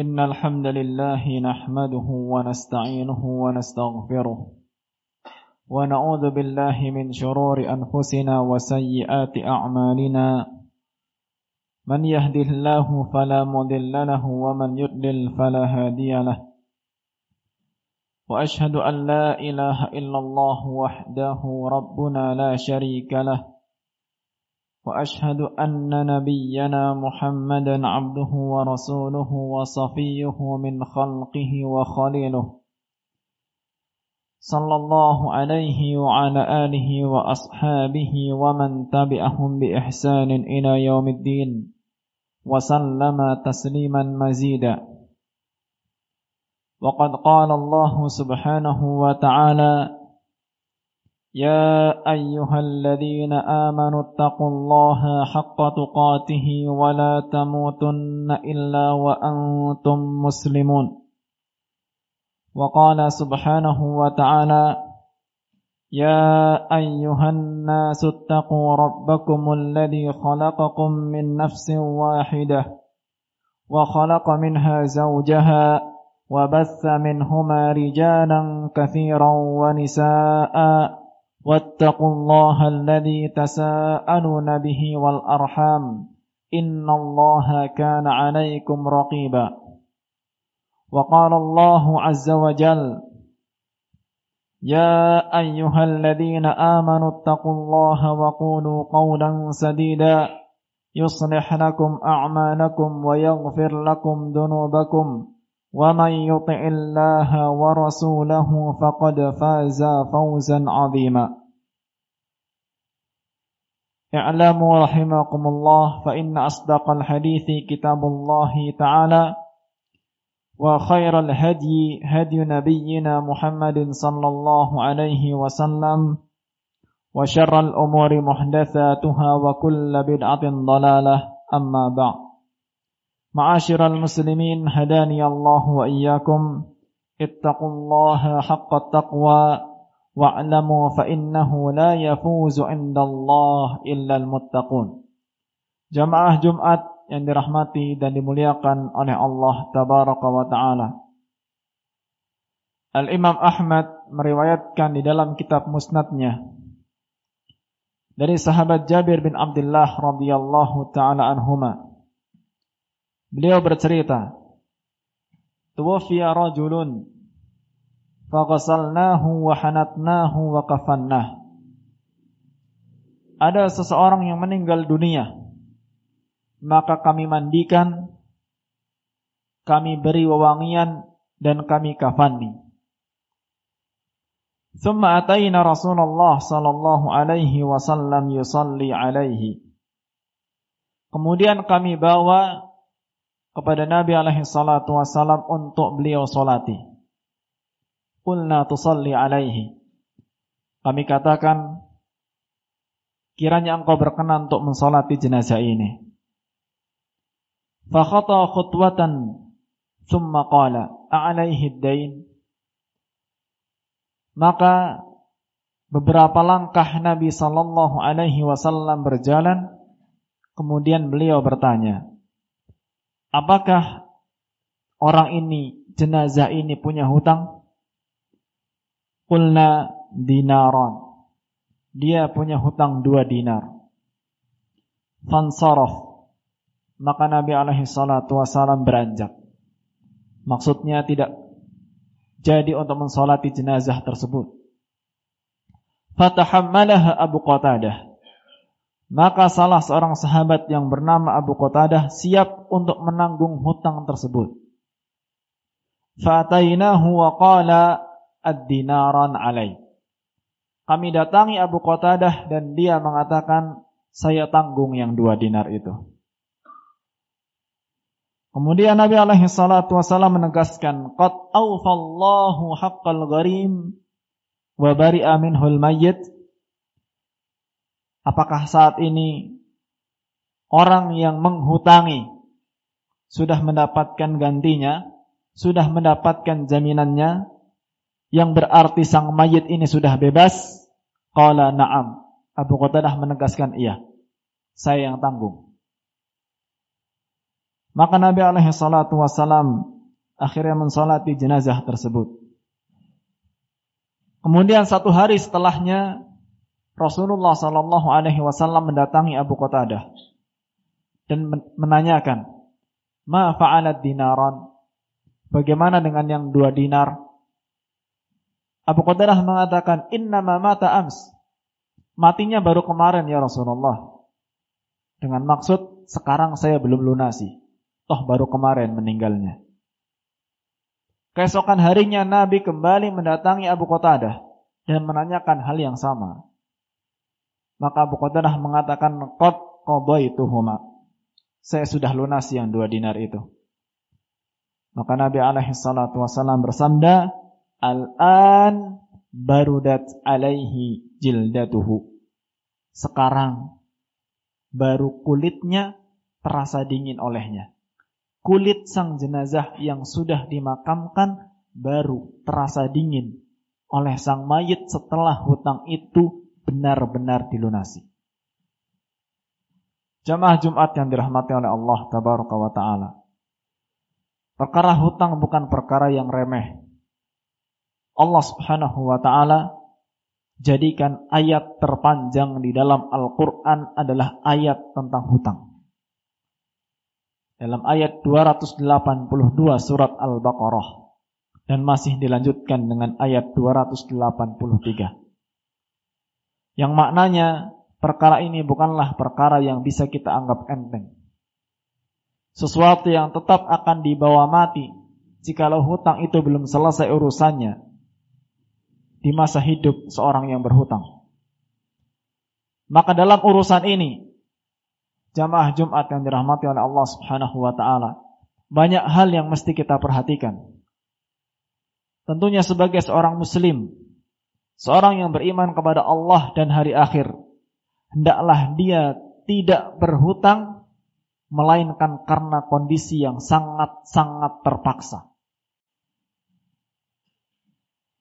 إن الحمد لله نحمده ونستعينه ونستغفره ونعوذ بالله من شرور أنفسنا وسيئات أعمالنا من يهده الله فلا مضل له ومن يضلل فلا هادي له وأشهد أن لا إله إلا الله وحده ربنا لا شريك له وأشهد أن نبينا محمدا عبده ورسوله وصفيه من خلقه وخليله. صلى الله عليه وعلى آله وأصحابه ومن تبعهم بإحسان إلى يوم الدين. وسلم تسليما مزيدا. وقد قال الله سبحانه وتعالى يا أيها الذين آمنوا اتقوا الله حق تقاته ولا تموتن إلا وأنتم مسلمون. وقال سبحانه وتعالى يا أيها الناس اتقوا ربكم الذي خلقكم من نفس واحدة وخلق منها زوجها وبث منهما رجالا كثيرا ونساء واتقوا الله الذي تساءلون به والأرحام إن الله كان عليكم رقيبا وقال الله عز وجل يا أيها الذين آمنوا اتقوا الله وقولوا قولا سديدا يصلح لكم أعمالكم ويغفر لكم ذنوبكم ومن يطع الله ورسوله فقد فاز فوزا عظيما. اعلموا رحمكم الله فإن أصدق الحديث كتاب الله تعالى وخير الهدي هدي نبينا محمد صلى الله عليه وسلم وشر الأمور محدثاتها وكل بدعة ضلالة. أما بعد. Ma'asyiral muslimin hadani Allah wa iyyakum ittaqullaha haqqa taqwa wa'lamu fa innahu la yafuzu 'indallah illal muttaqun. Jamaah Jumat yang dirahmati dan dimuliakan oleh Allah tabaraka wa taala. Al-Imam Ahmad meriwayatkan di dalam kitab musnadnya dari sahabat Jabir bin Abdullah radhiyallahu taala anhuma Beliau bercerita, "Tuwfiya rajulun faghasalnahu wa hanatnahu wa kafannah." Ada seseorang yang meninggal dunia, maka kami mandikan, kami beri wewangian dan kami kafani. Thumma atayna Rasulullah sallallahu alaihi wasallam yusalli alaihi. Kemudian kami bawa kepada Nabi alaihi salatu wasalam untuk beliau solati. Qulna tusalli alaihi. Kami katakan, kiranya engkau berkenan untuk mensolati jenazah ini. Fakhata khutwatan thumma qala a'alaihi dain. Maka beberapa langkah Nabi sallallahu alaihi wasallam berjalan kemudian beliau bertanya, Apakah orang ini, jenazah ini punya hutang? Kulna dinaran. Dia punya hutang dua dinar. Fansaraf. Maka Nabi alaihi salatu wasalam beranjak. Maksudnya tidak jadi untuk mensolati jenazah tersebut. Fatahammalaha Abu Qatadah. Maka salah seorang sahabat yang bernama Abu Qatadah siap untuk menanggung hutang tersebut. Fa'atainahu wa qala ad-dinaran alai. Kami datangi Abu Qatadah dan dia mengatakan saya tanggung yang dua dinar itu. Kemudian Nabi alaihi salatu wasallam menegaskan qad awfallahu haqqal gharim wa bari'a minhul mayyit Apakah saat ini orang yang menghutangi sudah mendapatkan gantinya, sudah mendapatkan jaminannya, yang berarti sang mayit ini sudah bebas? Qala na'am. Abu Qatadah menegaskan iya. Saya yang tanggung. Maka Nabi alaihi salatu wasalam akhirnya mensolati jenazah tersebut. Kemudian satu hari setelahnya Rasulullah sallallahu alaihi wasallam mendatangi Abu Qatadah dan menanyakan, "Ma fa'alat dinaran?" Bagaimana dengan yang dua dinar? Abu Qatadah mengatakan, "Inna ma mata ams." Matinya baru kemarin ya Rasulullah. Dengan maksud sekarang saya belum lunasi. Toh baru kemarin meninggalnya. Keesokan harinya Nabi kembali mendatangi Abu Qatadah dan menanyakan hal yang sama. Maka Abu Qatadah mengatakan, "Qad qadaituhuma." Saya sudah lunasi yang dua dinar itu. Maka Nabi alaihi salatu wasallam bersabda, "Al-an barudat alaihi jildatuhu." Sekarang baru kulitnya terasa dingin olehnya kulit sang jenazah yang sudah dimakamkan baru terasa dingin oleh sang mayit setelah hutang itu benar-benar dilunasi. Jamaah Jumat yang dirahmati oleh Allah Tabaraka wa Ta'ala. Perkara hutang bukan perkara yang remeh. Allah Subhanahu wa Ta'ala jadikan ayat terpanjang di dalam Al-Quran adalah ayat tentang hutang dalam ayat 282 surat Al-Baqarah dan masih dilanjutkan dengan ayat 283. Yang maknanya perkara ini bukanlah perkara yang bisa kita anggap enteng. Sesuatu yang tetap akan dibawa mati jikalau hutang itu belum selesai urusannya di masa hidup seorang yang berhutang. Maka dalam urusan ini jamaah Jumat yang dirahmati oleh Allah Subhanahu wa taala. Banyak hal yang mesti kita perhatikan. Tentunya sebagai seorang muslim, seorang yang beriman kepada Allah dan hari akhir, hendaklah dia tidak berhutang melainkan karena kondisi yang sangat-sangat terpaksa.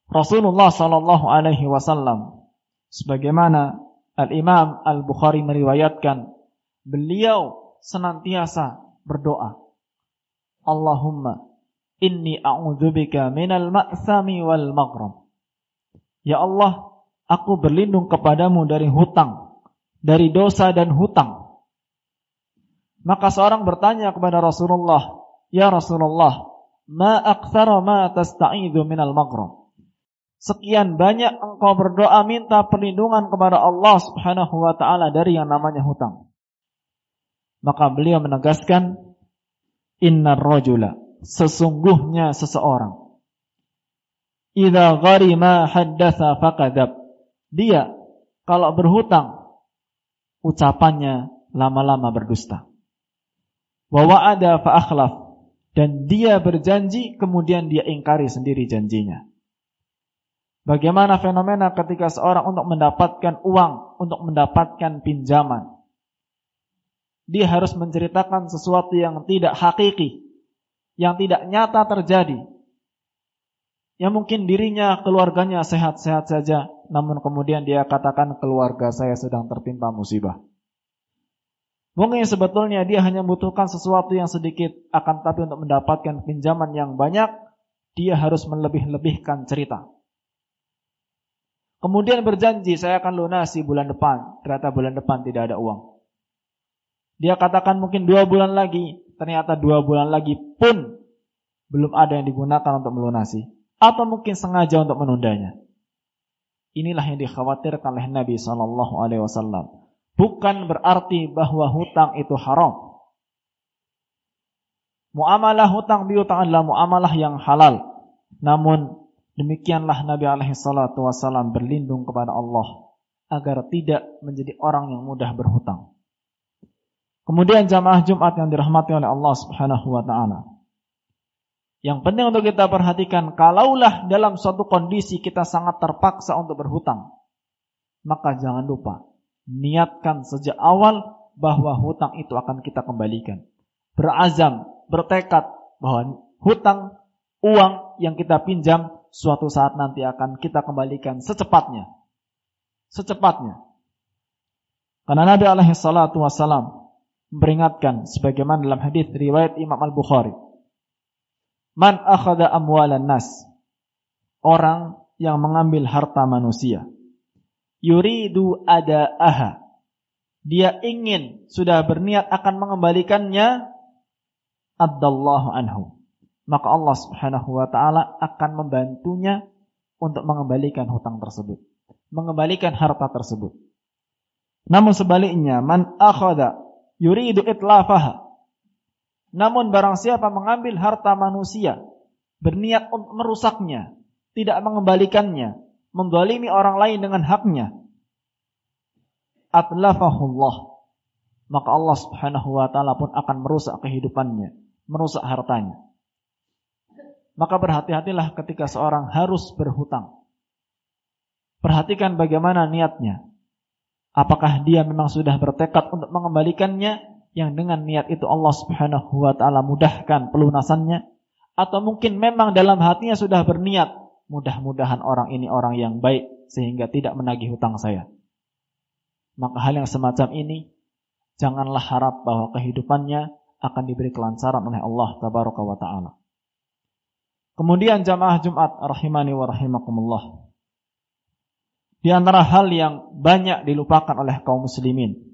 Rasulullah sallallahu alaihi wasallam sebagaimana Al-Imam Al-Bukhari meriwayatkan beliau senantiasa berdoa. Allahumma inni a'udzubika minal ma'sami wal maghram. Ya Allah, aku berlindung kepadamu dari hutang, dari dosa dan hutang. Maka seorang bertanya kepada Rasulullah, "Ya Rasulullah, ma aktsara ma tasta'idzu minal maghram?" Sekian banyak engkau berdoa minta perlindungan kepada Allah Subhanahu wa taala dari yang namanya hutang. Maka beliau menegaskan innar rajula sesungguhnya seseorang idza gharima haddatsa faqadzab. Dia kalau berhutang ucapannya lama-lama berdusta. Wa wa'ada fa akhlaf. Dan dia berjanji kemudian dia ingkari sendiri janjinya. Bagaimana fenomena ketika seorang untuk mendapatkan uang, untuk mendapatkan pinjaman, dia harus menceritakan sesuatu yang tidak hakiki, yang tidak nyata terjadi. Yang mungkin dirinya, keluarganya sehat-sehat saja, namun kemudian dia katakan keluarga saya sedang tertimpa musibah. Mungkin sebetulnya dia hanya membutuhkan sesuatu yang sedikit, akan tapi untuk mendapatkan pinjaman yang banyak, dia harus melebih-lebihkan cerita. Kemudian berjanji saya akan lunasi bulan depan, ternyata bulan depan tidak ada uang. Dia katakan mungkin dua bulan lagi, ternyata dua bulan lagi pun belum ada yang digunakan untuk melunasi. Atau mungkin sengaja untuk menundanya. Inilah yang dikhawatirkan oleh Nabi Shallallahu Alaihi Wasallam. Bukan berarti bahwa hutang itu haram. Muamalah hutang piutang adalah muamalah yang halal. Namun demikianlah Nabi alaihi salatu wasallam berlindung kepada Allah agar tidak menjadi orang yang mudah berhutang. Kemudian jamaah Jumat yang dirahmati oleh Allah Subhanahu wa taala. Yang penting untuk kita perhatikan, kalaulah dalam suatu kondisi kita sangat terpaksa untuk berhutang, maka jangan lupa niatkan sejak awal bahwa hutang itu akan kita kembalikan. Berazam, bertekad bahwa hutang uang yang kita pinjam suatu saat nanti akan kita kembalikan secepatnya. Secepatnya. Karena Nabi alaihi salatu wasalam memperingatkan sebagaimana dalam hadis riwayat Imam Al-Bukhari. Man akhadha amwalan nas. Orang yang mengambil harta manusia. Yuridu aha. Dia ingin sudah berniat akan mengembalikannya addallahu anhu. Maka Allah Subhanahu wa taala akan membantunya untuk mengembalikan hutang tersebut, mengembalikan harta tersebut. Namun sebaliknya, man akhadha yuridu itlafaha. Namun barang siapa mengambil harta manusia, berniat untuk merusaknya, tidak mengembalikannya, mendolimi orang lain dengan haknya, atlafahullah. Maka Allah subhanahu wa ta'ala pun akan merusak kehidupannya, merusak hartanya. Maka berhati-hatilah ketika seorang harus berhutang. Perhatikan bagaimana niatnya. Apakah dia memang sudah bertekad untuk mengembalikannya yang dengan niat itu Allah Subhanahu wa taala mudahkan pelunasannya atau mungkin memang dalam hatinya sudah berniat mudah-mudahan orang ini orang yang baik sehingga tidak menagih hutang saya. Maka hal yang semacam ini janganlah harap bahwa kehidupannya akan diberi kelancaran oleh Allah tabaraka wa taala. Kemudian jamaah Jumat rahimani wa rahimakumullah. Di antara hal yang banyak dilupakan oleh kaum muslimin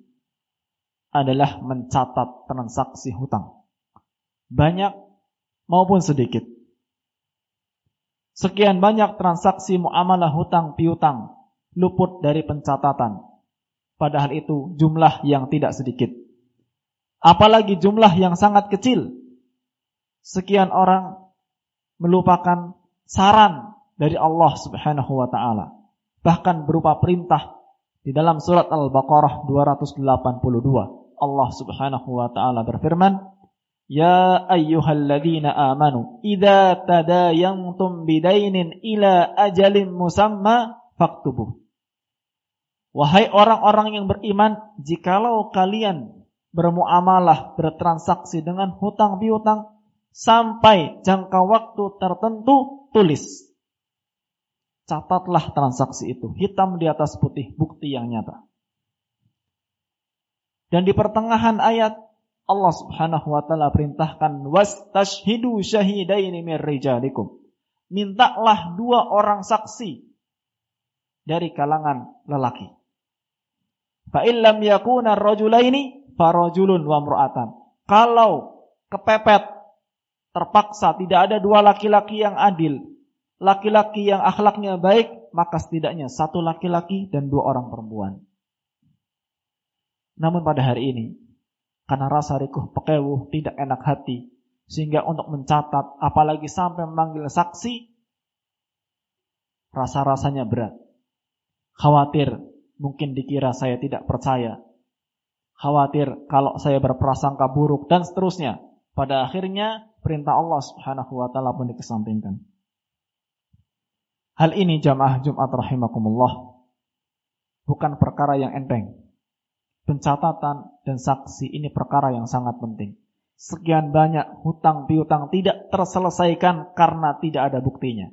adalah mencatat transaksi hutang. Banyak maupun sedikit. Sekian banyak transaksi muamalah hutang piutang luput dari pencatatan. Padahal itu jumlah yang tidak sedikit. Apalagi jumlah yang sangat kecil. Sekian orang melupakan saran dari Allah Subhanahu wa taala. Bahkan berupa perintah di dalam surat Al-Baqarah 282. Allah Subhanahu wa taala berfirman, "Ya ayyuhalladzina amanu, idza tadayantum bidainin ila ajalin musamma faktubuh." Wahai orang-orang yang beriman, jikalau kalian bermuamalah, bertransaksi dengan hutang piutang sampai jangka waktu tertentu, tulis. Catatlah transaksi itu, hitam di atas putih, bukti yang nyata. Dan di pertengahan ayat Allah Subhanahu wa taala perintahkan wastashhidu syahidaini mir rijalikum. Mintalah dua orang saksi dari kalangan lelaki. Fa illam yakuna rajulaini farajulun wa imra'atan. Kalau kepepet terpaksa tidak ada dua laki-laki yang adil, laki-laki yang akhlaknya baik, maka setidaknya satu laki-laki dan dua orang perempuan. Namun pada hari ini, karena rasa rikuh pekewuh tidak enak hati, sehingga untuk mencatat, apalagi sampai memanggil saksi, rasa-rasanya berat. Khawatir mungkin dikira saya tidak percaya. Khawatir kalau saya berprasangka buruk dan seterusnya. Pada akhirnya perintah Allah Subhanahu wa taala pun dikesampingkan. Hal ini jamaah Jumat rahimakumullah bukan perkara yang enteng pencatatan dan saksi ini perkara yang sangat penting. Sekian banyak hutang piutang tidak terselesaikan karena tidak ada buktinya.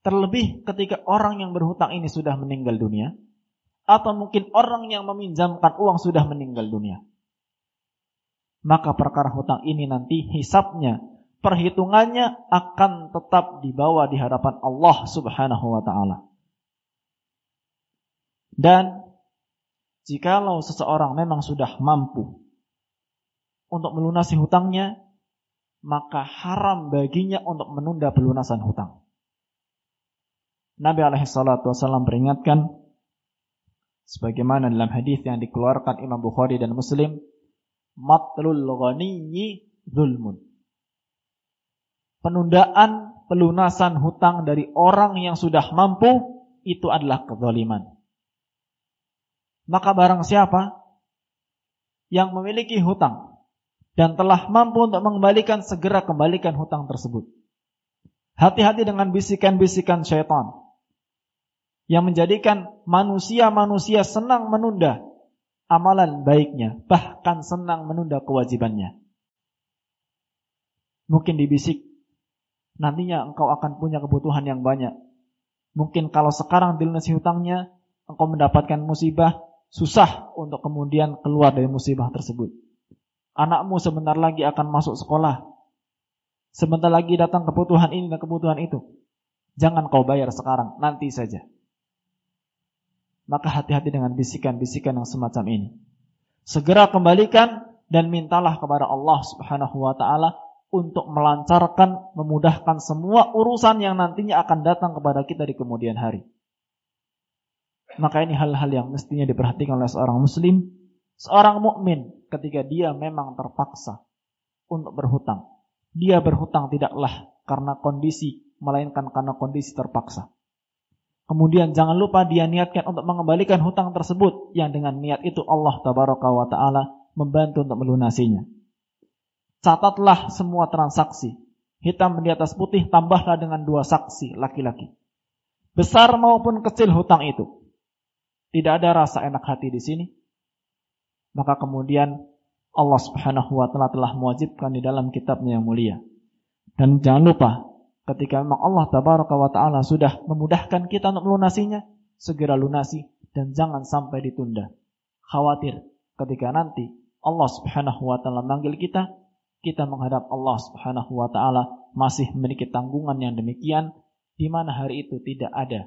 Terlebih ketika orang yang berhutang ini sudah meninggal dunia atau mungkin orang yang meminjamkan uang sudah meninggal dunia. Maka perkara hutang ini nanti hisapnya, perhitungannya akan tetap dibawa di hadapan Allah Subhanahu wa taala. Dan Jikalau seseorang memang sudah mampu untuk melunasi hutangnya, maka haram baginya untuk menunda pelunasan hutang. Nabi alaihi salatu wasallam peringatkan sebagaimana dalam hadis yang dikeluarkan Imam Bukhari dan Muslim, matlul ghaniyyi zulmun. Penundaan pelunasan hutang dari orang yang sudah mampu itu adalah kezaliman. Maka barang siapa yang memiliki hutang dan telah mampu untuk mengembalikan segera kembalikan hutang tersebut. Hati-hati dengan bisikan-bisikan syaitan yang menjadikan manusia-manusia senang menunda amalan baiknya, bahkan senang menunda kewajibannya. Mungkin dibisik, nantinya engkau akan punya kebutuhan yang banyak. Mungkin kalau sekarang dilunasi hutangnya, engkau mendapatkan musibah, susah untuk kemudian keluar dari musibah tersebut. Anakmu sebentar lagi akan masuk sekolah. Sebentar lagi datang kebutuhan ini dan kebutuhan itu. Jangan kau bayar sekarang, nanti saja. Maka hati-hati dengan bisikan-bisikan yang semacam ini. Segera kembalikan dan mintalah kepada Allah Subhanahu wa taala untuk melancarkan, memudahkan semua urusan yang nantinya akan datang kepada kita di kemudian hari. Maka ini hal-hal yang mestinya diperhatikan oleh seorang muslim, seorang mukmin ketika dia memang terpaksa untuk berhutang. Dia berhutang tidaklah karena kondisi, melainkan karena kondisi terpaksa. Kemudian jangan lupa dia niatkan untuk mengembalikan hutang tersebut yang dengan niat itu Allah tabaraka wa taala membantu untuk melunasinya. Catatlah semua transaksi. Hitam di atas putih tambahlah dengan dua saksi laki-laki. Besar maupun kecil hutang itu. Tidak ada rasa enak hati di sini. Maka kemudian Allah Subhanahu wa taala telah mewajibkan di dalam kitabnya yang mulia. Dan jangan lupa ketika memang Allah tabaraka wa taala sudah memudahkan kita untuk melunasinya, segera lunasi dan jangan sampai ditunda. Khawatir ketika nanti Allah Subhanahu wa taala manggil kita, kita menghadap Allah Subhanahu wa taala masih memiliki tanggungan yang demikian di mana hari itu tidak ada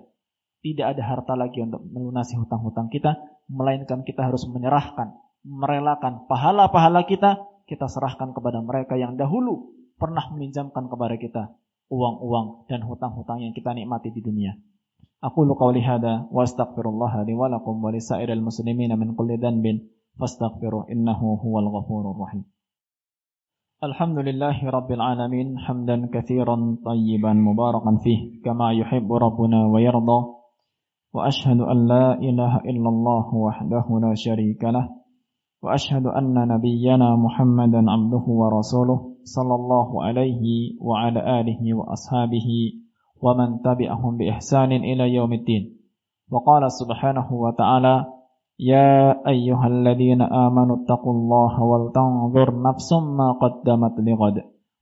tidak ada harta lagi untuk melunasi hutang-hutang kita, melainkan kita harus menyerahkan, merelakan pahala-pahala kita, kita serahkan kepada mereka yang dahulu pernah meminjamkan kepada kita uang-uang dan hutang-hutang yang kita nikmati di dunia. Aku lu qauli hada wa astaghfirullah li wa lisairil muslimin min kulli dhanbin fastaghfiru innahu huwal ghafurur rahim. Alhamdulillahi rabbil alamin hamdan katsiran tayyiban mubarakan fih kama yuhibbu rabbuna wa yarda wa ashhadu an la ilaha illallah wahdahu la syarika lah وأشهد أن نبينا محمدا عبده ورسوله صلى الله عليه وعلى آله وأصحابه ومن تبعهم بإحسان إلى يوم الدين وقال سبحانه وتعالى يا أيها الذين آمنوا اتقوا الله ولتنظر نفس ما قدمت لغد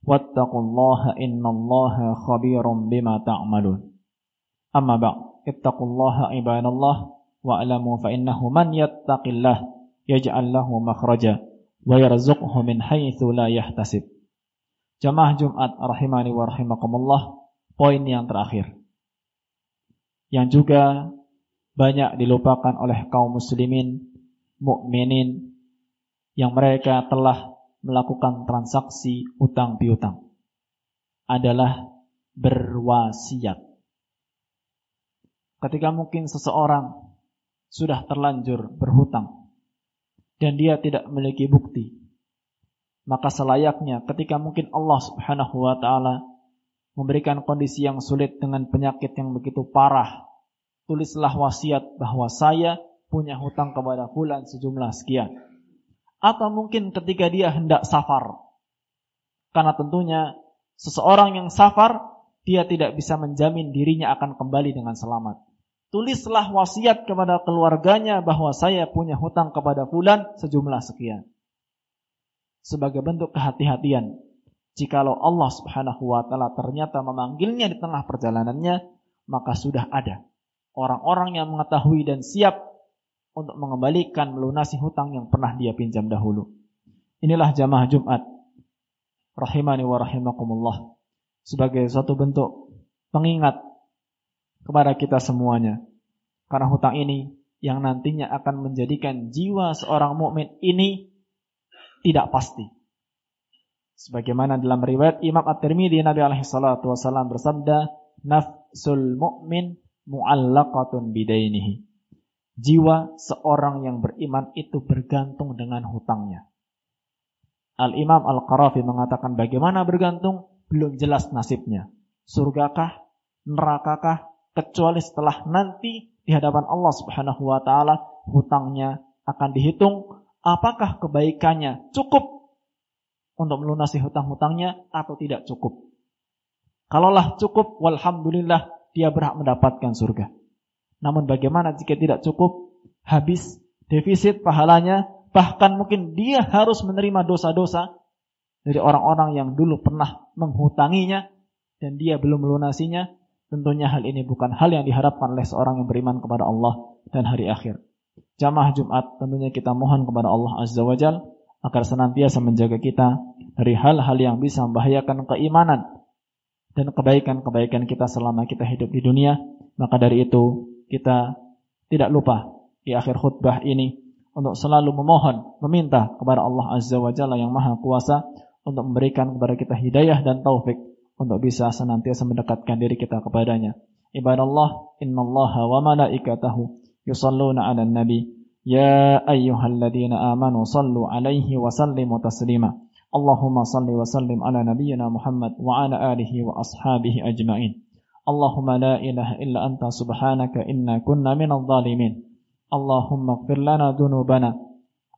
واتقوا الله إن الله خبير بما تعملون أما بعد ittaqullaha ibadallah wa'lamu fa innahu man yattaqillah yaj'al lahu makhraja wa yarzuqhu min haitsu la yahtasib. Jamaah Jumat rahimani wa rahimakumullah, poin yang terakhir. Yang juga banyak dilupakan oleh kaum muslimin mukminin yang mereka telah melakukan transaksi utang piutang adalah berwasiat. Ketika mungkin seseorang sudah terlanjur berhutang dan dia tidak memiliki bukti. Maka selayaknya ketika mungkin Allah Subhanahu wa taala memberikan kondisi yang sulit dengan penyakit yang begitu parah, tulislah wasiat bahwa saya punya hutang kepada fulan sejumlah sekian. Atau mungkin ketika dia hendak safar. Karena tentunya seseorang yang safar dia tidak bisa menjamin dirinya akan kembali dengan selamat tulislah wasiat kepada keluarganya bahwa saya punya hutang kepada fulan sejumlah sekian. Sebagai bentuk kehati-hatian. Jikalau Allah Subhanahu wa taala ternyata memanggilnya di tengah perjalanannya, maka sudah ada orang-orang yang mengetahui dan siap untuk mengembalikan melunasi hutang yang pernah dia pinjam dahulu. Inilah jamaah Jumat rahimani wa rahimakumullah sebagai suatu bentuk pengingat kepada kita semuanya. Karena hutang ini yang nantinya akan menjadikan jiwa seorang mukmin ini tidak pasti. Sebagaimana dalam riwayat Imam At-Tirmidzi Nabi alaihi salatu wasallam bersabda, "Nafsul mu'min mu'allaqatun bidainihi." Jiwa seorang yang beriman itu bergantung dengan hutangnya. Al-Imam Al-Qarafi mengatakan bagaimana bergantung? Belum jelas nasibnya. Surgakah? Nerakakah? Kecuali setelah nanti di hadapan Allah Subhanahu wa taala hutangnya akan dihitung apakah kebaikannya cukup untuk melunasi hutang-hutangnya atau tidak cukup. Kalaulah cukup, walhamdulillah dia berhak mendapatkan surga. Namun bagaimana jika tidak cukup, habis defisit pahalanya, bahkan mungkin dia harus menerima dosa-dosa dari orang-orang yang dulu pernah menghutanginya dan dia belum melunasinya, Tentunya hal ini bukan hal yang diharapkan oleh seorang yang beriman kepada Allah dan hari akhir. Jamaah Jumat tentunya kita mohon kepada Allah Azza wa Jal agar senantiasa menjaga kita dari hal-hal yang bisa membahayakan keimanan dan kebaikan-kebaikan kita selama kita hidup di dunia. Maka dari itu kita tidak lupa di akhir khutbah ini untuk selalu memohon, meminta kepada Allah Azza wa Jalla yang Maha Kuasa untuk memberikan kepada kita hidayah dan taufik untuk bisa senantiasa mendekatkan diri kita kepadanya. Ibadallah, innallaha wa malaikatahu yusalluna 'alan nabi. Ya ayyuhalladzina amanu sallu 'alaihi wa sallimu taslima. Allahumma salli wa sallim ala nabiyyina Muhammad wa ala alihi wa ashabihi ajma'in. Allahumma la ilaha illa anta subhanaka inna kunna minadh dhalimin. Allahumma ighfir lana dunubana.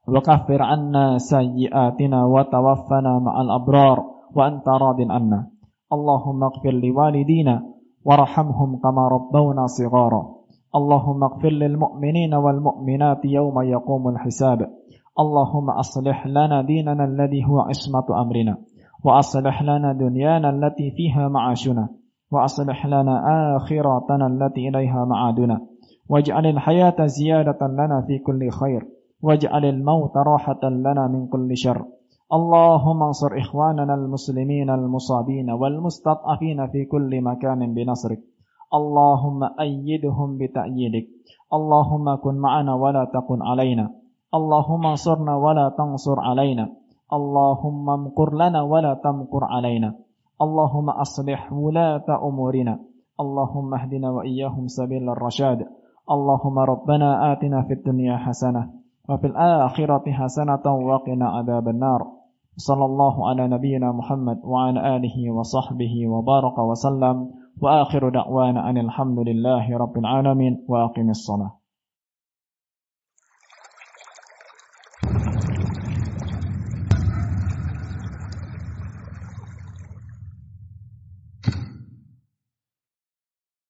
wa kaffir 'anna sayyi'atina wa tawaffana ma'al abrar wa anta radin 'anna. اللهم اغفر لوالدينا وارحمهم كما ربونا صغارا. اللهم اغفر للمؤمنين والمؤمنات يوم يقوم الحساب. اللهم أصلح لنا ديننا الذي هو عصمة أمرنا. وأصلح لنا دنيانا التي فيها معاشنا. وأصلح لنا آخرتنا التي إليها معادنا. واجعل الحياة زيادة لنا في كل خير. واجعل الموت راحة لنا من كل شر. اللهم انصر إخواننا المسلمين المصابين والمستضعفين في كل مكان بنصرك. اللهم أيدهم بتأييدك. اللهم كن معنا ولا تكن علينا. اللهم انصرنا ولا تنصر علينا. اللهم امكر لنا ولا تمكر علينا. اللهم أصلح ولاة أمورنا. اللهم اهدنا وإياهم سبيل الرشاد. اللهم ربنا آتنا في الدنيا حسنة وفي الآخرة حسنة وقنا عذاب النار. صلى الله على نبينا محمد وعلى آله وصحبه وبارك وسلم وآخر دعوانا أن الحمد لله رب العالمين وأقم الصلاة